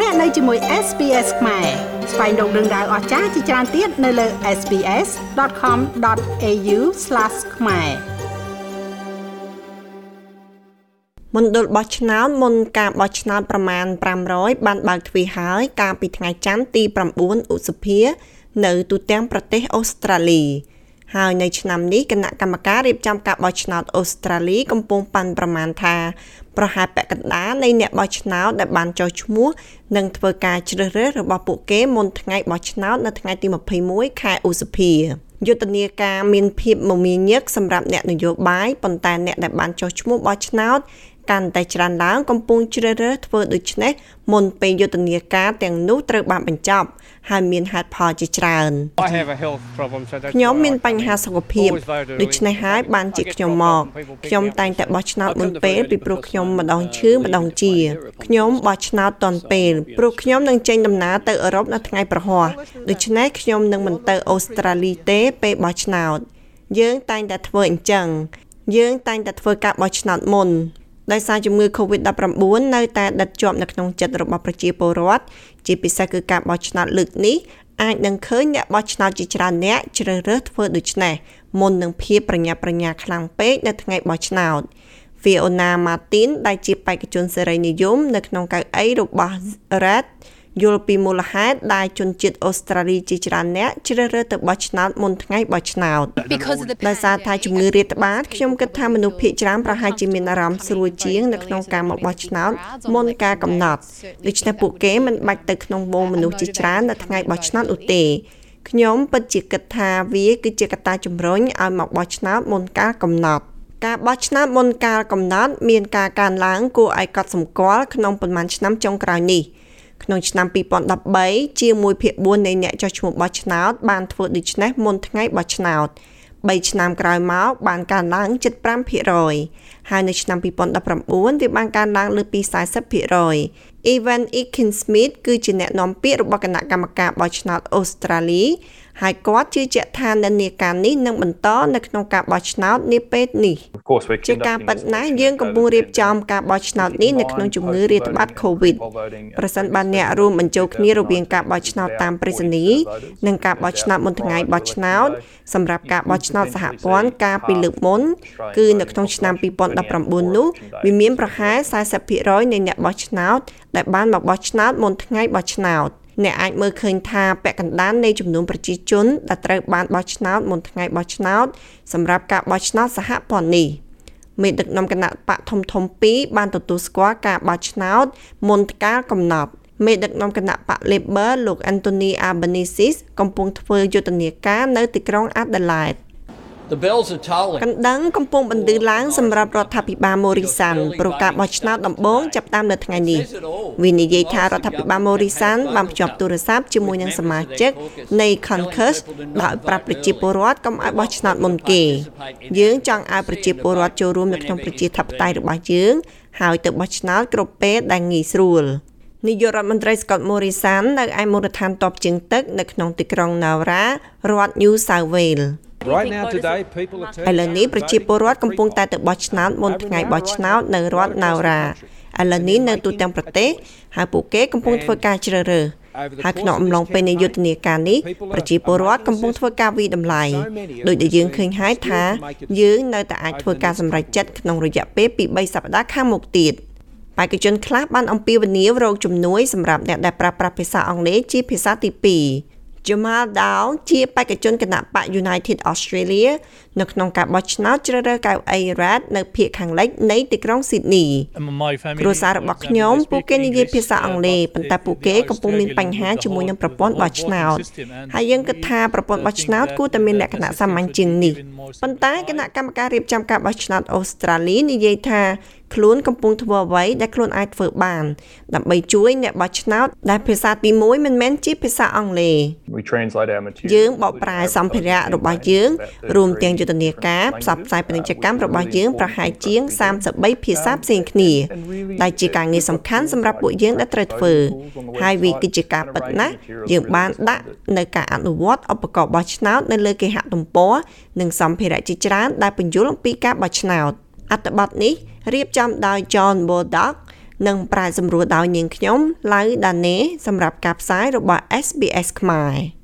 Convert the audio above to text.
លោកអ្នកនៅជាមួយ SPS ខ្មែរស្វែងរកដឹងដៅអស្ចារ្យជាច្រើនទៀតនៅលើ SPS.com.au/ ខ្មែរមណ្ឌលបោះឆ្នោតមុនការបោះឆ្នោតប្រមាណ500បានបើកទ្វារហើយកាលពីថ្ងៃច័ន្ទទី9ឧសភានៅទូទាំងប្រទេសអូស្ត្រាលីហើយនៅឆ្នាំនេះគណៈកម្មការរៀបចំការបោះឆ្នោតអូស្ត្រាលីកំពុងប៉ាន់ប្រមាណថា ប្រហែលពាក់កណ្ដាលនៃអ្នកបោះឆ្នោតដែលបានចុះឈ្មោះនឹងធ្វើការជ្រើសរើសរបស់ពួកគេមុនថ្ងៃបោះឆ្នោតនៅថ្ងៃទី21ខែឧសភាយុទ្ធនាការមានភាពមមាញឹកសម្រាប់អ្នកនយោបាយប៉ុន្តែអ្នកដែលបានចុះឈ្មោះបោះឆ្នោត កាន់តែច្រើនឡើងកំពុងជ្រើសរើសធ្វើដូច្នេះមុនពេលយុទ្ធនាការទាំងនោះត្រូវបានបញ្ចប់ហើយមានហេតុផលជាច្រើនខ្ញុំមានបញ្ហាសុខភាពដូច្នេះហើយបានជាខ្ញុំមកខ្ញុំតែងតែបោះឆ្នោតមុនពេលពីព្រោះខ្ញុំម្ដងឈឺម្ដងជាខ្ញុំបោះឆ្នោតទាន់ពេលព្រោះខ្ញុំនឹងចេញដំណើរទៅអឺរ៉ុបនៅថ្ងៃប្រហ័សដូច្នេះខ្ញុំនឹងមិនទៅអូស្ត្រាលីទេពេលបោះឆ្នោតយើងតែងតែធ្វើអញ្ចឹងយើងតែងតែធ្វើការបោះឆ្នោតមុន ដោយសារជំងឺ Covid-19 នៅតែដិតជាប់នៅក្នុងចិត្តរបស់ប្រជាពលរដ្ឋជាពិសេសគឺការបោះឆ្នោតលើកនេះអាចនឹងឃើញអ្នកបោះឆ្នោតជាច្រើនអ្នកជ្រើសរើសធ្វើដូច្នេះមុននឹងភាពប្រញាប់ប្រញាល់ខ្លាំងពេកនៅថ្ងៃបោះឆ្នោត Fiona Martin ដែលជាបេក្ខជនសេរីនិយម នៅក្នុងកៅអីរបស់ Red យល់ពីមូលហេតុដែលជនជាតិអូស្ត្រាលីជាច្រើនអ្នកជ្រើសរើសទៅបោះឆ្នោតមុនថ្ងៃបោះឆ្នោតដោយសារថាជំងឺរាតត្បាតខ្ញុំគិតថាមនុស្សភាគច្រើនប្រហែលជាមានអារម្មណ៍ស្រួលជាងនៅក្នុងការមកបោះឆ្នោតមុនការកំណត់ដូច្នេះពួកគេមិនបាច់ទៅក្នុងវងមនុស្សជាច្រើននៅថ្ងៃបោះឆ្នោតនោះទេខ្ញុំពិតជាគិតថាវាគឺជាកត្តាជំរុញឲ្យមកបោះឆ្នោតមុនការកំណត់ការបោះឆ្នោតមុនកាលកំណត់មានការកើនឡើងគួរឲ្យកត់សម្គាល់ក្នុងប៉ុន្មានឆ្នាំចុងក្រោយនេះ។ ក្នុងឆ្នាំ2013ជាមួយភាគ4នៃអ្នកចុះឈ្មោះបោះឆ្នោតបានធ្វើដូច្នេះមុនថ្ងៃបោះឆ្នោត3ឆ្នាំក្រោយមកបានកើនឡើង75%ហើយនៅឆ្នាំ2019វាបានកើនឡើងលើសពី40% Evan Ekin Smith គឺជាអ្នកនាំពាក្យរបស់គណៈកម្មការបោះឆ្នោតអូស្ត្រាលី ហើយគាត់ជឿជាក់ថានិន្នាការនេះនឹងបន្តនៅក្នុងការបោះឆ្នោតនាពេលនេះជាការប៉ັດណាស់យើងកំពុងរៀបចំការបោះឆ្នោតនេះនៅក្នុងជំងឺរាតត្បាត COVID ប្រសិនបើអ្នករួមបញ្ចូលគ្នារវាងការបោះឆ្នោតតាមប្រេសនីនិងការបោះឆ្នោតមុនថ្ងៃបោះឆ្នោតសម្រាប់ការបោះឆ្នោតសហព័ន្ធកាលពីលើកមុនគឺនៅក្នុងឆ្នាំ2019នោះវាមានប្រហែល40%នៃអ្នកបោះឆ្នោតដែលបានមកបោះឆ្នោតមុនថ្ងៃបោះឆ្នោត អ្នកអាចមើលឃើញថាពាក់កណ្ដាលនៃចំនួនប្រជាជនដែលត្រូវបានបោះឆ្នោតមុនថ្ងៃបោះឆ្នោតសម្រាប់ការបោះឆ្នោតសហព័ន្ធនេះមេដឹកនាំគណៈបកធំធំ2បានទទួលស្គាល់ការបោះឆ្នោតមុនកាលកំណត់មេដឹកនាំគណៈបក Labor លោក Anthony Albanese កំពុងធ្វើយុទ្ធនាការនៅទីក្រុង Adelaide កណ្ដឹងកំពុងបន្លឺឡើងសម្រាប់រដ្ឋាភិបាលម៉ូរីសាន់ព្រោះការបោះឆ្នោតដំបូងចាប់តាមនៅថ្ងៃនេះវានិយាយថារដ្ឋាភិបាលម៉ូរីសាន់បានភ្ជាប់ទូរស័ព្ទជាមួយនឹងសមាជិកនៃ Concurs ដោយប្រាប់ប្រជាពលរដ្ឋកុំឲ្យបោះឆ្នោតមុនគេ យើងចង់ឲ្យប្រជាពលរដ្ឋចូលរួមនៅក្នុងប្រជាធិបតេយ្យរបស់យើង ហើយទៅបោះឆ្នោតគ្រប់ពេលដែលងាយស្រួលនាយករដ្ឋមន្ត្រី Scott Morrison នៅឯមូលដ្ឋានទ័ពជើងទឹកនៅក្នុងទីក្រុង Nowra រដ្ឋ New South Wales Right now today people are turning ឥឡូវនេះប្រជាពលរដ្ឋកំពុងតែទៅបោះឆ្នោតមុនថ្ងៃបោះឆ្នោតនៅរដ្ឋ Naura ឥឡូវនេះនៅទូទាំងប្រទេសហើយពួកគេកំពុងធ្វើការជ្រើសរើសហើយក្នុងអំឡុងពេលនៃយុទ្ធនាការនេះប្រជាពលរដ្ឋកំពុងធ្វើការវិតម្លៃដោយដែលយើងឃើញហើយថា យើងនៅតែអាចធ្វើការសម្រេចចិត្តក្នុងរយៈពេលពី3សប្តាហ៍ខាងមុខទៀតបេក្ខជនខ្លះបានអំពាវនាវរកជំនួយសម្រាប់អ្នកដែលប្រើប្រាស់ភាសាអង់គ្លេសជាភាសាទី2 Jamal Dow ជាបេក្ខជនគណៈបក United Australia នៅក្នុងការបោះឆ្នោតជ្រើសរើសកៅអី Red នៅភាគខាងលិចនៃទីក្រុង Sydney គ្រួសាររបស់ខ្ញុំពួកគេនិយាយភាសាអង់គ្លេសប៉ុន្តែពួកគេកំពុងមានបញ្ហាជាមួយនឹងប្រព័ន្ធបោះឆ្នោតហើយយើងគិតថាប្រព័ន្ធបោះឆ្នោតគួរតែមានលក្ខណៈសាមញ្ញជាងនេះប៉ុន្តែគណៈកម្មការរៀបចំការបោះឆ្នោតអូស្ត្រាលីនិយាយថាខ្លួនកំពុងធ្វើអ្វីដែលខ្លួនអាចធ្វើបានដើម្បីជួយអ្នកបោះឆ្នោតដែលភាសាទី1មិនមែនជាភាសាអង់គ្លេសយើងបកប្រែសម្ភារៈរបស់យើងរួមទាំងយុទ្ធនាការផ្សព្វផ្សាយពាណិជ្ជកម្មរបស់យើងប្រហែលជាង33ភាសាផ្សេងគ្នាដែលជាការងារសំខាន់សម្រាប់ពួកយើងដែលត្រូវធ្វើហើយវាគឺជាការពិតណាស់យើងបានដាក់នៅការអនុវត្តឧបករណ៍បោះឆ្នោតនៅលើគេហទំព័រនិងសម្ភារៈជាច្រើនដែលបញ្យល់អំពីការបោះឆ្នោតអត្ថបទនេះរៀបចំដោយ John Bodock និងប្រាយសម្រួលដោយនាងខ្ញុំឡៅដាណេសម្រាប់ការផ្សាយរបស់ SBS ខ្មែរ។